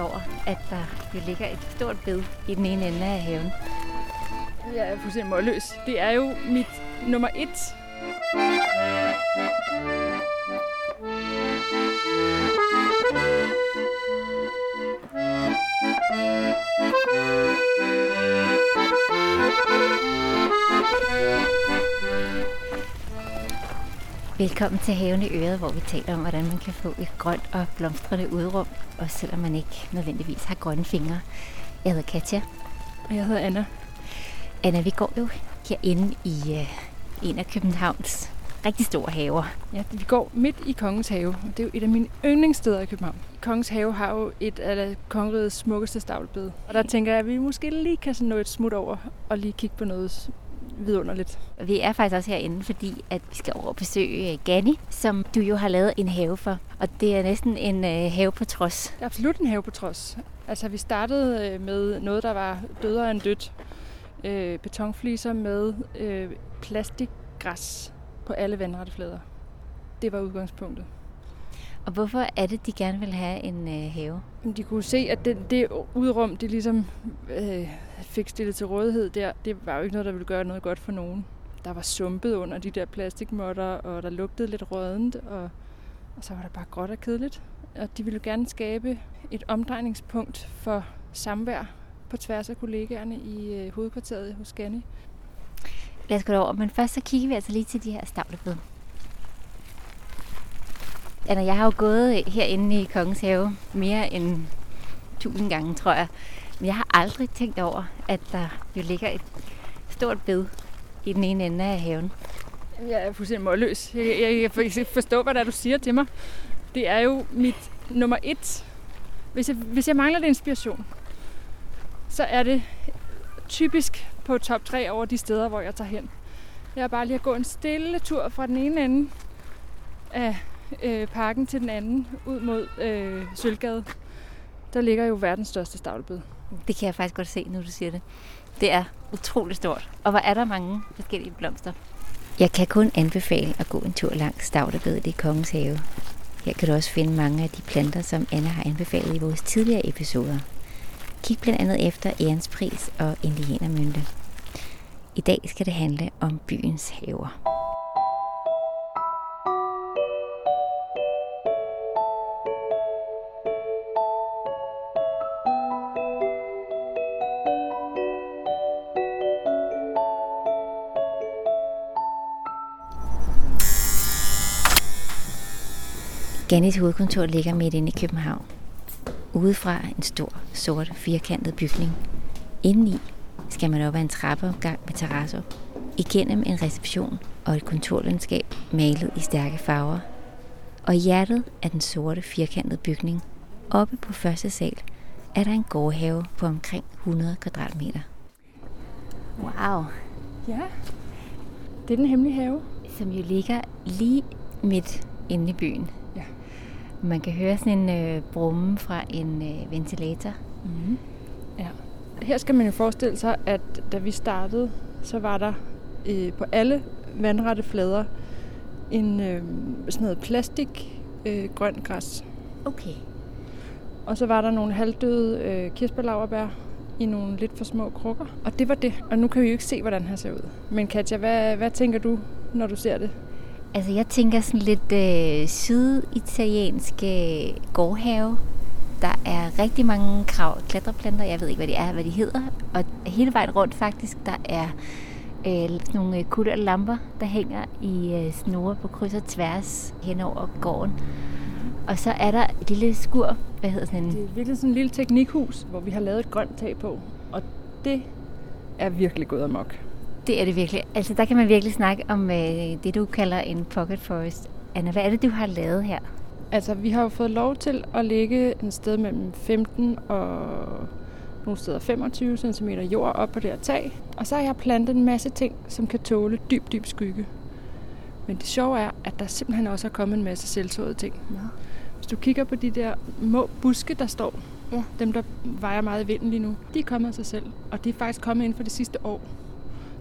over, at der jo ligger et stort bed i den ene ende af haven. Jeg er fuldstændig målløs. Det er jo mit nummer et. Velkommen til Haven i Øret, hvor vi taler om, hvordan man kan få et grønt og blomstrende udrum, også selvom man ikke nødvendigvis har grønne fingre. Jeg hedder Katja. Og jeg hedder Anna. Anna, vi går jo herinde i uh, en af Københavns rigtig store haver. Ja, vi går midt i Kongens Have. Det er jo et af mine yndlingssteder i København. Kongens Have har jo et af kongerigets smukkeste stavlbed. Og der tænker jeg, at vi måske lige kan nå et smut over og lige kigge på noget vidunderligt. Vi er faktisk også herinde, fordi at vi skal over og besøge øh, Gani, som du jo har lavet en have for. Og det er næsten en øh, have på trods. Det er absolut en have på trods. Altså, vi startede øh, med noget, der var dødere end dødt. Øh, betonfliser med øh, plastikgræs på alle vandretteflader. Det var udgangspunktet. Og hvorfor er det, de gerne vil have en øh, have? De kunne se, at det, det udrum, de ligesom øh, fik stillet til rådighed der, det var jo ikke noget, der ville gøre noget godt for nogen. Der var sumpet under de der plastikmotter, og der lugtede lidt rådent, og, og så var der bare gråt og kedeligt. Og de ville gerne skabe et omdrejningspunkt for samvær på tværs af kollegaerne i øh, hovedkvarteret hos Ganni. Lad os gå over, men først så kigger vi altså lige til de her stavlebed. Anna, jeg har jo gået øh, herinde i Kongens Have mere end tusind gange, tror jeg. Men jeg har aldrig tænkt over, at der jo ligger et stort bed i den ene ende af haven. Jeg er fuldstændig målløs. Jeg, jeg, jeg, jeg forstår, hvad det er, du siger til mig. Det er jo mit nummer et. Hvis jeg, hvis jeg mangler det inspiration, så er det typisk på top 3 over de steder, hvor jeg tager hen. Jeg er bare lige at gå en stille tur fra den ene ende af øh, parken til den anden, ud mod øh, Sølvgade. Der ligger jo verdens største stavlebed. Det kan jeg faktisk godt se, nu du siger det. Det er utroligt stort. Og hvor er der mange forskellige blomster. Jeg kan kun anbefale at gå en tur langs stavlebedet i Kongens Have. Her kan du også finde mange af de planter, som Anna har anbefalet i vores tidligere episoder. Kig blandt andet efter Ærens og Indianermynte. I dag skal det handle om byens haver. Gannis hovedkontor ligger midt inde i København. Udefra en stor, sort, firkantet bygning. Indeni skal man op ad en trappeopgang med terrasser, igennem en reception og et kontorlandskab malet i stærke farver. Og i hjertet af den sorte, firkantede bygning, oppe på første sal, er der en gårdhave på omkring 100 kvadratmeter. Wow. Ja, det er den hemmelige have. Som jo ligger lige midt inde i byen. Man kan høre sådan en øh, brumme fra en øh, ventilator. Mm-hmm. Ja. Her skal man jo forestille sig, at da vi startede, så var der øh, på alle vandrette flader en øh, sådan noget plastik øh, grøn græs. Okay. Og så var der nogle halvdøde øh, kirsebærlaverbær i nogle lidt for små krukker. Og det var det. Og nu kan vi jo ikke se, hvordan han ser ud. Men Katja, hvad, hvad tænker du, når du ser det? Altså, jeg tænker sådan lidt øh, syditalienske øh, gårdhave. Der er rigtig mange krav klatreplanter. Jeg ved ikke, hvad de er, hvad de hedder. Og hele vejen rundt faktisk, der er øh, nogle øh, kulør lamper, der hænger i øh, snore på kryds og tværs hen over gården. Og så er der et lille skur, hvad hedder sådan en... Det er virkelig sådan et lille teknikhus, hvor vi har lavet et grønt tag på. Og det er virkelig gået amok. Det er det virkelig. Altså, der kan man virkelig snakke om øh, det, du kalder en pocket forest. Anna, hvad er det, du har lavet her? Altså, vi har jo fået lov til at lægge en sted mellem 15 og nogle steder 25 cm jord op på det her tag. Og så har jeg plantet en masse ting, som kan tåle dyb, dyb skygge. Men det sjove er, at der simpelthen også er kommet en masse selvsåede ting. Ja. Hvis du kigger på de der må buske, der står, Ja. dem der vejer meget i vinden lige nu, de er kommet af sig selv. Og de er faktisk kommet inden for det sidste år.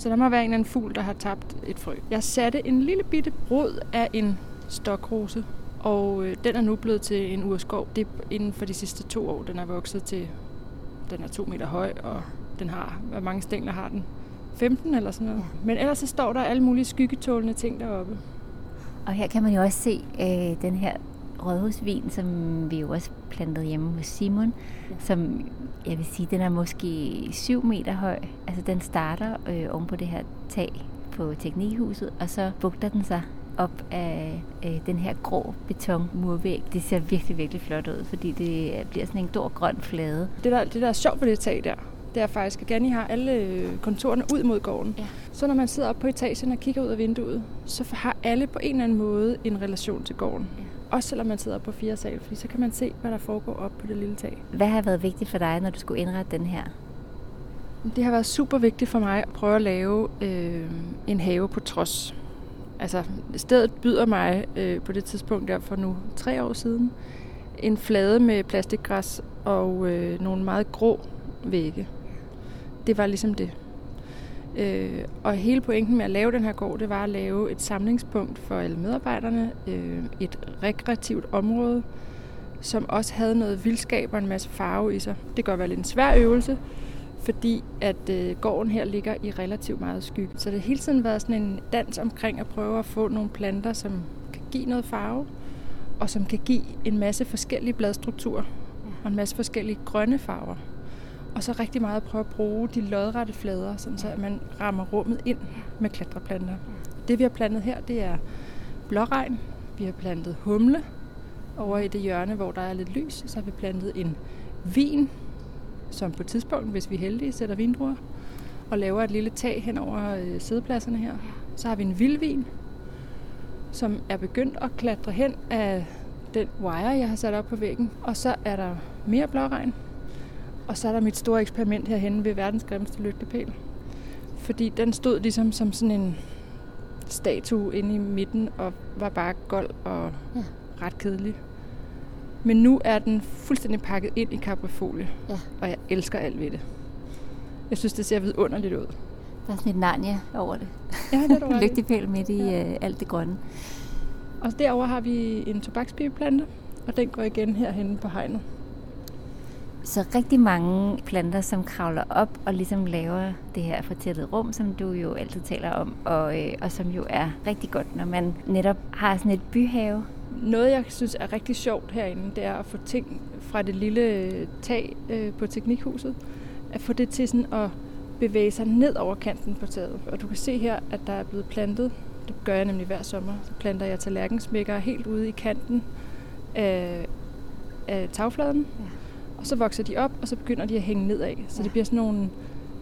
Så der må være en eller anden fugl, der har tabt et frø. Jeg satte en lille bitte rod af en stokrose Og øh, den er nu blevet til en urskov. Det er inden for de sidste to år. Den er vokset til, den er to meter høj, og den har, hvor mange stængler har den? 15 eller sådan noget. Men ellers så står der alle mulige skyggetålende ting deroppe. Og her kan man jo også se øh, den her rådhusvin, som vi jo også plantede hjemme hos Simon, ja. som jeg vil sige, den er måske 7 meter høj. Altså den starter øh, oven på det her tag på teknikhuset, og så bugter den sig op af øh, den her grå betonmurvæg. Det ser virkelig, virkelig flot ud, fordi det bliver sådan en stor grøn flade. Det der, det der er sjovt ved det tag der, det er faktisk, at Gani har alle kontorerne ud mod gården. Ja. Så når man sidder op på etagen og kigger ud af vinduet, så har alle på en eller anden måde en relation til gården. Ja. Også selvom man sidder på fire sal, fordi så kan man se, hvad der foregår op på det lille tag. Hvad har været vigtigt for dig, når du skulle indrette den her? Det har været super vigtigt for mig at prøve at lave øh, en have på trods. Altså, stedet byder mig øh, på det tidspunkt der for nu tre år siden en flade med plastikgræs og øh, nogle meget grå vægge. Det var ligesom det. Øh, og hele pointen med at lave den her gård, det var at lave et samlingspunkt for alle medarbejderne, øh, et rekreativt område, som også havde noget vildskab og en masse farve i sig. Det kan godt være lidt en svær øvelse, fordi at øh, gården her ligger i relativt meget skygge. Så det har hele tiden været sådan en dans omkring at prøve at få nogle planter, som kan give noget farve, og som kan give en masse forskellige bladstrukturer og en masse forskellige grønne farver. Og så rigtig meget at prøve at bruge de lodrette flader, sådan så at man rammer rummet ind med klatreplanter. Det vi har plantet her, det er blåregn. Vi har plantet humle over i det hjørne, hvor der er lidt lys. Så har vi plantet en vin, som på et tidspunkt, hvis vi er heldige, sætter vindruer og laver et lille tag hen over øh, sædepladserne her. Så har vi en vildvin, som er begyndt at klatre hen af den wire, jeg har sat op på væggen. Og så er der mere blåregn, og så er der mit store eksperiment herhenne ved verdens grimmeste lygtepæl. Fordi den stod ligesom som sådan en statue inde i midten og var bare gold og ja. ret kedelig. Men nu er den fuldstændig pakket ind i kaprifolie, ja. og jeg elsker alt ved det. Jeg synes, det ser vidunderligt ud. Der er sådan et Narnia over det. Ja, det er Lygtepæl midt i ja. uh, alt det grønne. Og derover har vi en tobakspibeplante, og den går igen herhen på hegnet. Så rigtig mange planter, som kravler op og ligesom laver det her fortættede rum, som du jo altid taler om, og, øh, og som jo er rigtig godt, når man netop har sådan et byhave. Noget, jeg synes er rigtig sjovt herinde, det er at få ting fra det lille tag øh, på teknikhuset, at få det til sådan at bevæge sig ned over kanten på taget. Og du kan se her, at der er blevet plantet, det gør jeg nemlig hver sommer, så planter jeg tallerkensmækker helt ude i kanten af, af tagfladen. Ja og så vokser de op, og så begynder de at hænge nedad. Så det bliver sådan nogle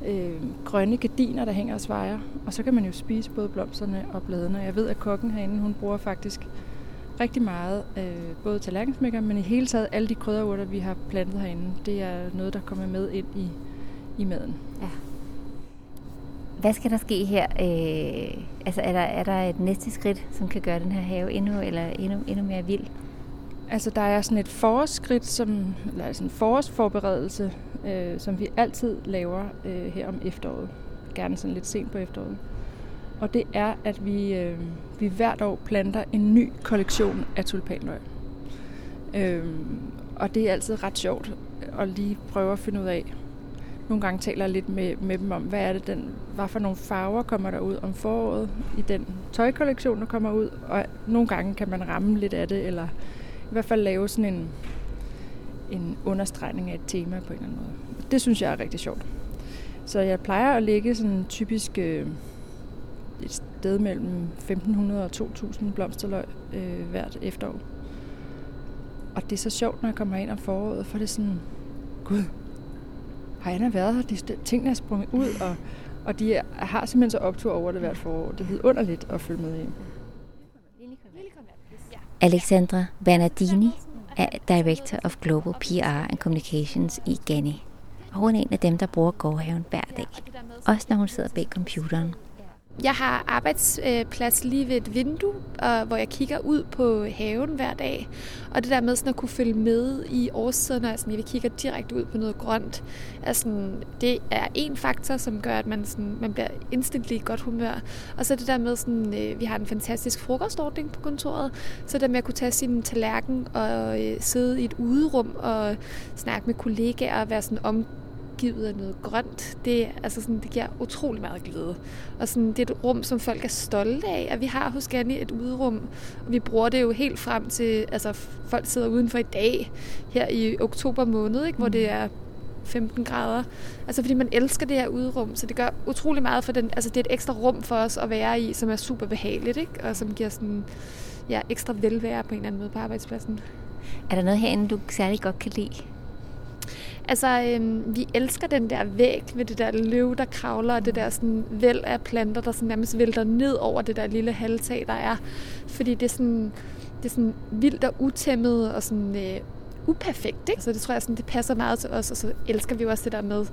øh, grønne gardiner, der hænger og svejer. Og så kan man jo spise både blomsterne og bladene. Jeg ved, at kokken herinde, hun bruger faktisk rigtig meget, øh, både tallerkensmækker, men i hele taget alle de krydderurter, vi har plantet herinde, det er noget, der kommer med ind i, i maden. Ja. Hvad skal der ske her? Øh, altså er der, er der et næste skridt, som kan gøre den her have endnu, eller endnu, endnu mere vild? Altså, der er sådan et forskridt, som, eller sådan en forårsforberedelse, øh, som vi altid laver øh, her om efteråret. Gerne sådan lidt sent på efteråret. Og det er, at vi, øh, vi hvert år planter en ny kollektion af tulipanløg. Øh, og det er altid ret sjovt at lige prøve at finde ud af. Nogle gange taler jeg lidt med, med dem om, hvad er det den, hvad for nogle farver kommer der ud om foråret i den tøjkollektion, der kommer ud. Og nogle gange kan man ramme lidt af det, eller i hvert fald lave sådan en, en understregning af et tema på en eller anden måde. Det synes jeg er rigtig sjovt. Så jeg plejer at lægge sådan typisk øh, et sted mellem 1500 og 2000 blomsterløg øh, hvert efterår. Og det er så sjovt, når jeg kommer ind om foråret, for det er sådan, gud, har Anna været her? De tingene er sprunget ud, og, og de har simpelthen så optur over det hvert forår. Det er underligt at følge med i. Alexandra Bernardini er Director of Global PR and Communications i Ghani. Og hun er en af dem, der bruger gårdhaven hver dag. Også når hun sidder bag computeren. Jeg har arbejdsplads lige ved et vindue, hvor jeg kigger ud på haven hver dag. Og det der med sådan at kunne følge med i årstiden, altså sådan, jeg kigger direkte ud på noget grønt, er sådan, det er en faktor, som gør, at man, sådan, man bliver instantly i godt humør. Og så det der med, sådan, øh, vi har en fantastisk frokostordning på kontoret, så det med at kunne tage sin tallerken og øh, sidde i et uderum og snakke med kollegaer og være sådan om omgivet af noget grønt, det, altså sådan, det giver utrolig meget glæde. Og sådan, det er et rum, som folk er stolte af, at vi har hos Ganni et uderum. Og vi bruger det jo helt frem til, altså folk sidder udenfor i dag, her i oktober måned, ikke, hvor det mm. er 15 grader. Altså fordi man elsker det her uderum, så det gør utrolig meget for den, altså det er et ekstra rum for os at være i, som er super behageligt, ikke? og som giver sådan, ja, ekstra velvære på en eller anden måde på arbejdspladsen. Er der noget herinde, du særlig godt kan lide? Altså, øhm, vi elsker den der væg med det der løv, der kravler, og det der sådan væld af planter, der sådan nærmest vælter ned over det der lille halvtag, der er. Fordi det er sådan, det er sådan vildt og utæmmet og sådan øh, uperfekt. Ikke? Så det tror jeg, sådan, det passer meget til os, og så elsker vi jo også det der med,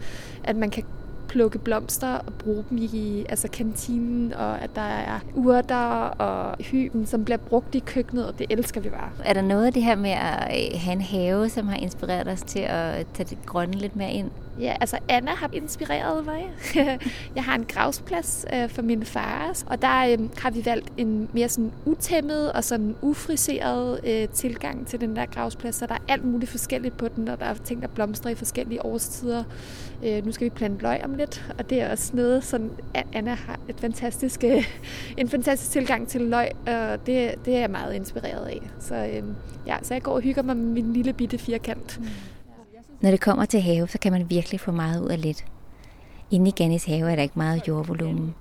at man kan plukke blomster og bruge dem i altså kantinen, og at der er urter og hyben, som bliver brugt i køkkenet, og det elsker vi bare. Er der noget af det her med at øh, have en have, som har inspireret os til at tage det grønne lidt mere ind? Ja, altså Anna har inspireret mig. jeg har en gravsplads øh, for min far, og der øh, har vi valgt en mere sådan utæmmet og sådan ufriseret øh, tilgang til den der gravsplads, så der er alt muligt forskelligt på den, og der er ting, der blomstrer i forskellige årstider. Øh, nu skal vi plante løg om lidt, og det er også noget, som Anna har et fantastisk, øh, en fantastisk tilgang til løg, og det, det er jeg meget inspireret af. Så, øh, ja, så jeg går og hygger mig med min lille bitte firkant. Mm. Når det kommer til have, så kan man virkelig få meget ud af lidt. Inde i Gannis have er der ikke meget jordvolumen,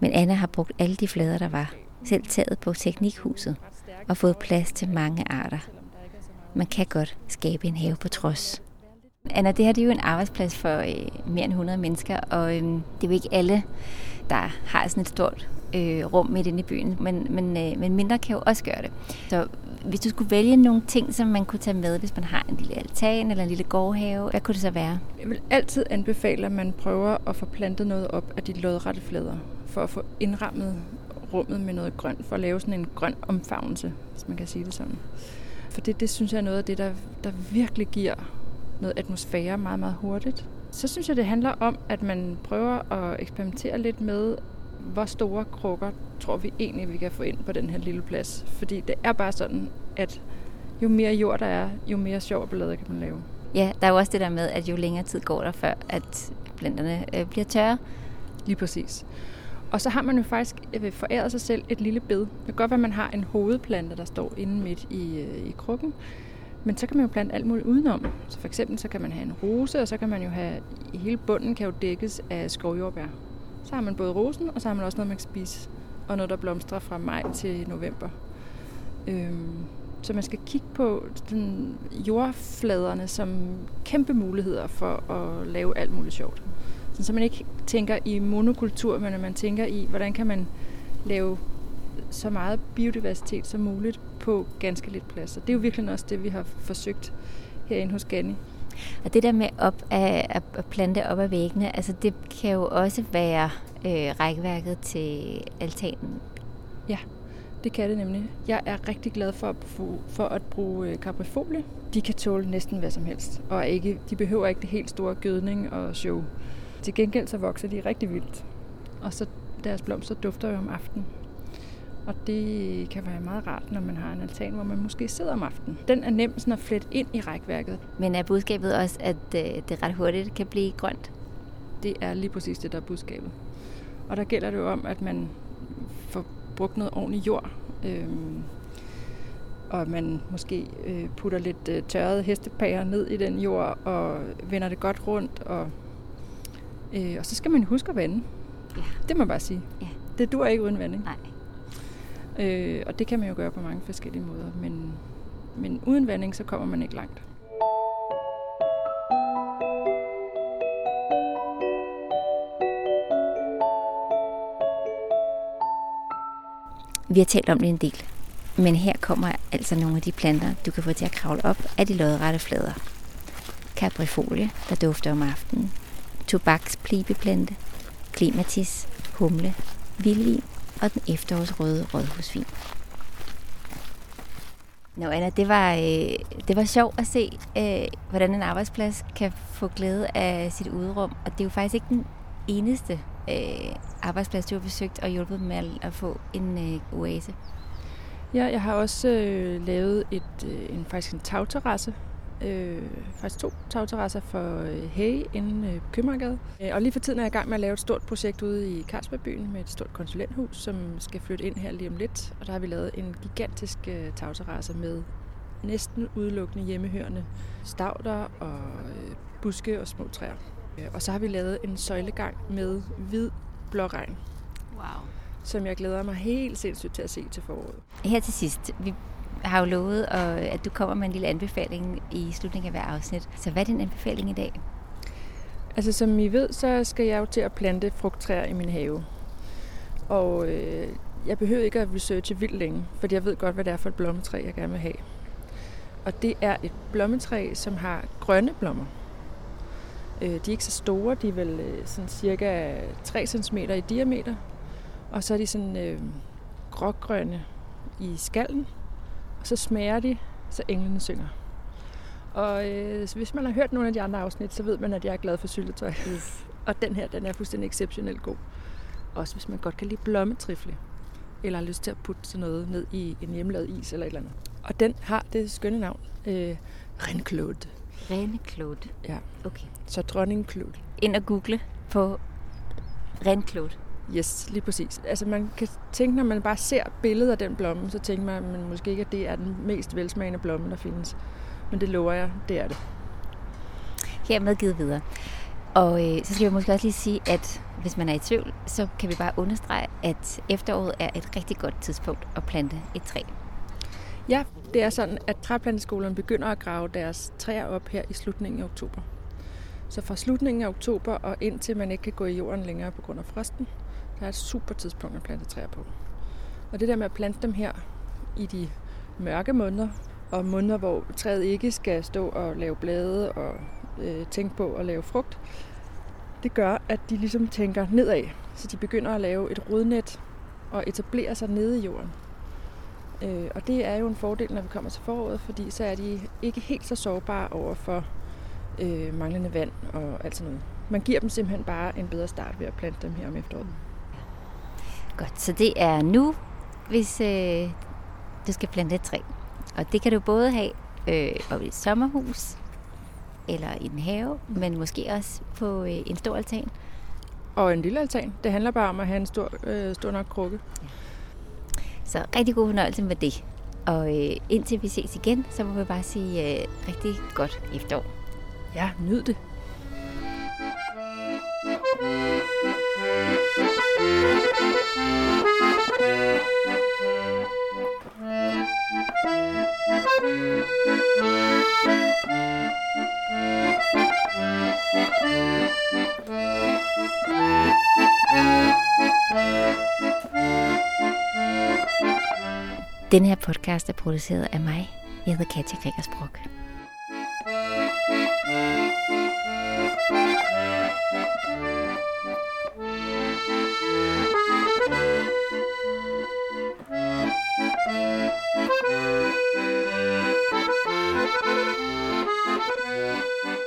men Anna har brugt alle de flader, der var, selv taget på teknikhuset, og fået plads til mange arter. Man kan godt skabe en have på trods. Anna, det her det er jo en arbejdsplads for øh, mere end 100 mennesker, og øh, det er jo ikke alle, der har sådan et stort øh, rum midt inde i byen, men, men, øh, men mindre kan jo også gøre det. Så hvis du skulle vælge nogle ting, som man kunne tage med, hvis man har en lille altan eller en lille gårdhave, hvad kunne det så være? Jeg vil altid anbefale, at man prøver at få plantet noget op af de lodrette flader, for at få indrammet rummet med noget grønt, for at lave sådan en grøn omfavnelse, hvis man kan sige det sådan. For det, det synes jeg er noget af det, der, der virkelig giver noget atmosfære meget, meget hurtigt. Så synes jeg, det handler om, at man prøver at eksperimentere lidt med, hvor store krukker tror vi egentlig, vi kan få ind på den her lille plads. Fordi det er bare sådan, at jo mere jord der er, jo mere sjov ballade kan man lave. Ja, der er jo også det der med, at jo længere tid går der, før at planterne øh, bliver tørre. Lige præcis. Og så har man jo faktisk øh, foræret sig selv et lille bed. Det kan godt være, at man har en hovedplante, der står inde midt i, øh, i krukken. Men så kan man jo plante alt muligt udenom. Så for eksempel så kan man have en rose, og så kan man jo have, hele bunden kan jo dækkes af skovjordbær. Så har man både rosen, og så har man også noget, man kan spise. Og noget, der blomstrer fra maj til november. Øhm, så man skal kigge på den jordfladerne som kæmpe muligheder for at lave alt muligt sjovt. Så man ikke tænker i monokultur, men at man tænker i, hvordan kan man lave så meget biodiversitet som muligt på ganske lidt plads. Og det er jo virkelig også det, vi har forsøgt herinde hos Ganni. Og det der med op af, at plante op ad væggene, altså det kan jo også være øh, rækværket til altanen. Ja, det kan det nemlig. Jeg er rigtig glad for at, for at bruge øh, kaprifolie. caprifolie. De kan tåle næsten hvad som helst, og ikke, de behøver ikke det helt store gødning og show. Til gengæld så vokser de rigtig vildt, og så deres blomster dufter jo om aftenen. Og det kan være meget rart, når man har en altan, hvor man måske sidder om aftenen. Den er nem sådan at flette ind i rækværket. Men er budskabet også, at øh, det ret hurtigt kan blive grønt? Det er lige præcis det, der er budskabet. Og der gælder det jo om, at man får brugt noget ordentligt jord. Øhm, og man måske øh, putter lidt øh, tørrede hestepager ned i den jord og vender det godt rundt. Og, øh, og så skal man huske at vande. Ja. Det må man bare sige. Ja. Det dur ikke uden vanding. Nej. Øh, og det kan man jo gøre på mange forskellige måder. Men, men uden vanding, så kommer man ikke langt. Vi har talt om det en del, men her kommer altså nogle af de planter, du kan få til at kravle op af de lodrette flader. Caprifolie, der dufter om aftenen. Tobaksplibeplante. Klimatis, humle, vildvin og den efterårsrøde rådhusvin. Nå Anna, det var, øh, det var sjovt at se, øh, hvordan en arbejdsplads kan få glæde af sit udrum. Og det er jo faktisk ikke den eneste øh, arbejdsplads, du har besøgt og hjulpet med at, få en øh, oase. Ja, jeg har også øh, lavet et, øh, en, faktisk en tagterrasse øh, faktisk to tagterrasser for øh, Hay inden øh, Købmagergade. Øh, og lige for tiden er jeg i gang med at lave et stort projekt ude i Carlsbergbyen med et stort konsulenthus, som skal flytte ind her lige om lidt. Og der har vi lavet en gigantisk øh, tagterrasse med næsten udelukkende hjemmehørende stavter og øh, buske og små træer. Øh, og så har vi lavet en søjlegang med hvid blåregn. Wow. Som jeg glæder mig helt sindssygt til at se til foråret. Her til sidst, vi har jo lovet, at du kommer med en lille anbefaling i slutningen af hver afsnit. Så hvad er din anbefaling i dag? Altså som I ved, så skal jeg jo til at plante frugttræer i min have. Og øh, jeg behøver ikke at researche vildt længe, fordi jeg ved godt, hvad det er for et blommetræ, jeg gerne vil have. Og det er et blommetræ, som har grønne blommer. Øh, de er ikke så store, de er vel øh, sådan cirka 3 cm i diameter. Og så er de sådan øh, grågrønne i skallen, så smager de, så englene synger. Og øh, hvis man har hørt nogle af de andre afsnit, så ved man, at jeg er glad for syltetøj. Yes. og den her, den er fuldstændig exceptionelt god. Også hvis man godt kan lide blommetrifle, eller har lyst til at putte sådan noget ned i en hjemmelavet is eller et eller andet. Og den har det skønne navn, øh, Renclaude. Renclaude? Ja. Okay. Så dronning Claude. Ind og google på Renclaude. Yes, lige præcis. Altså man kan tænke, når man bare ser billedet af den blomme, så tænker man, man måske ikke, at det er den mest velsmagende blomme, der findes. Men det lover jeg, det er det. Hermed givet videre. Og øh, så skal jeg måske også lige sige, at hvis man er i tvivl, så kan vi bare understrege, at efteråret er et rigtig godt tidspunkt at plante et træ. Ja, det er sådan, at træplanteskolerne begynder at grave deres træer op her i slutningen af oktober. Så fra slutningen af oktober og indtil man ikke kan gå i jorden længere på grund af frosten, der er et super tidspunkt at plante træer på. Og det der med at plante dem her i de mørke måneder, og måneder, hvor træet ikke skal stå og lave blade og øh, tænke på at lave frugt, det gør, at de ligesom tænker nedad. Så de begynder at lave et rodnet og etablere sig nede i jorden. Øh, og det er jo en fordel, når vi kommer til foråret, fordi så er de ikke helt så sårbare over for øh, manglende vand og alt sådan noget. Man giver dem simpelthen bare en bedre start ved at plante dem her om efteråret. Godt, så det er nu, hvis øh, du skal plante et træ. Og det kan du både have øh, i et sommerhus, eller i en have, men måske også på øh, en stor altan. Og en lille altan. Det handler bare om at have en stor, øh, stor nok krukke. Ja. Så rigtig god fornøjelse med det. Og øh, indtil vi ses igen, så må vi bare sige øh, rigtig godt efterår. Ja, nyd det. Den her podcast er produceret af mig. Jeg hedder Katja Gregersbrok. Thank you.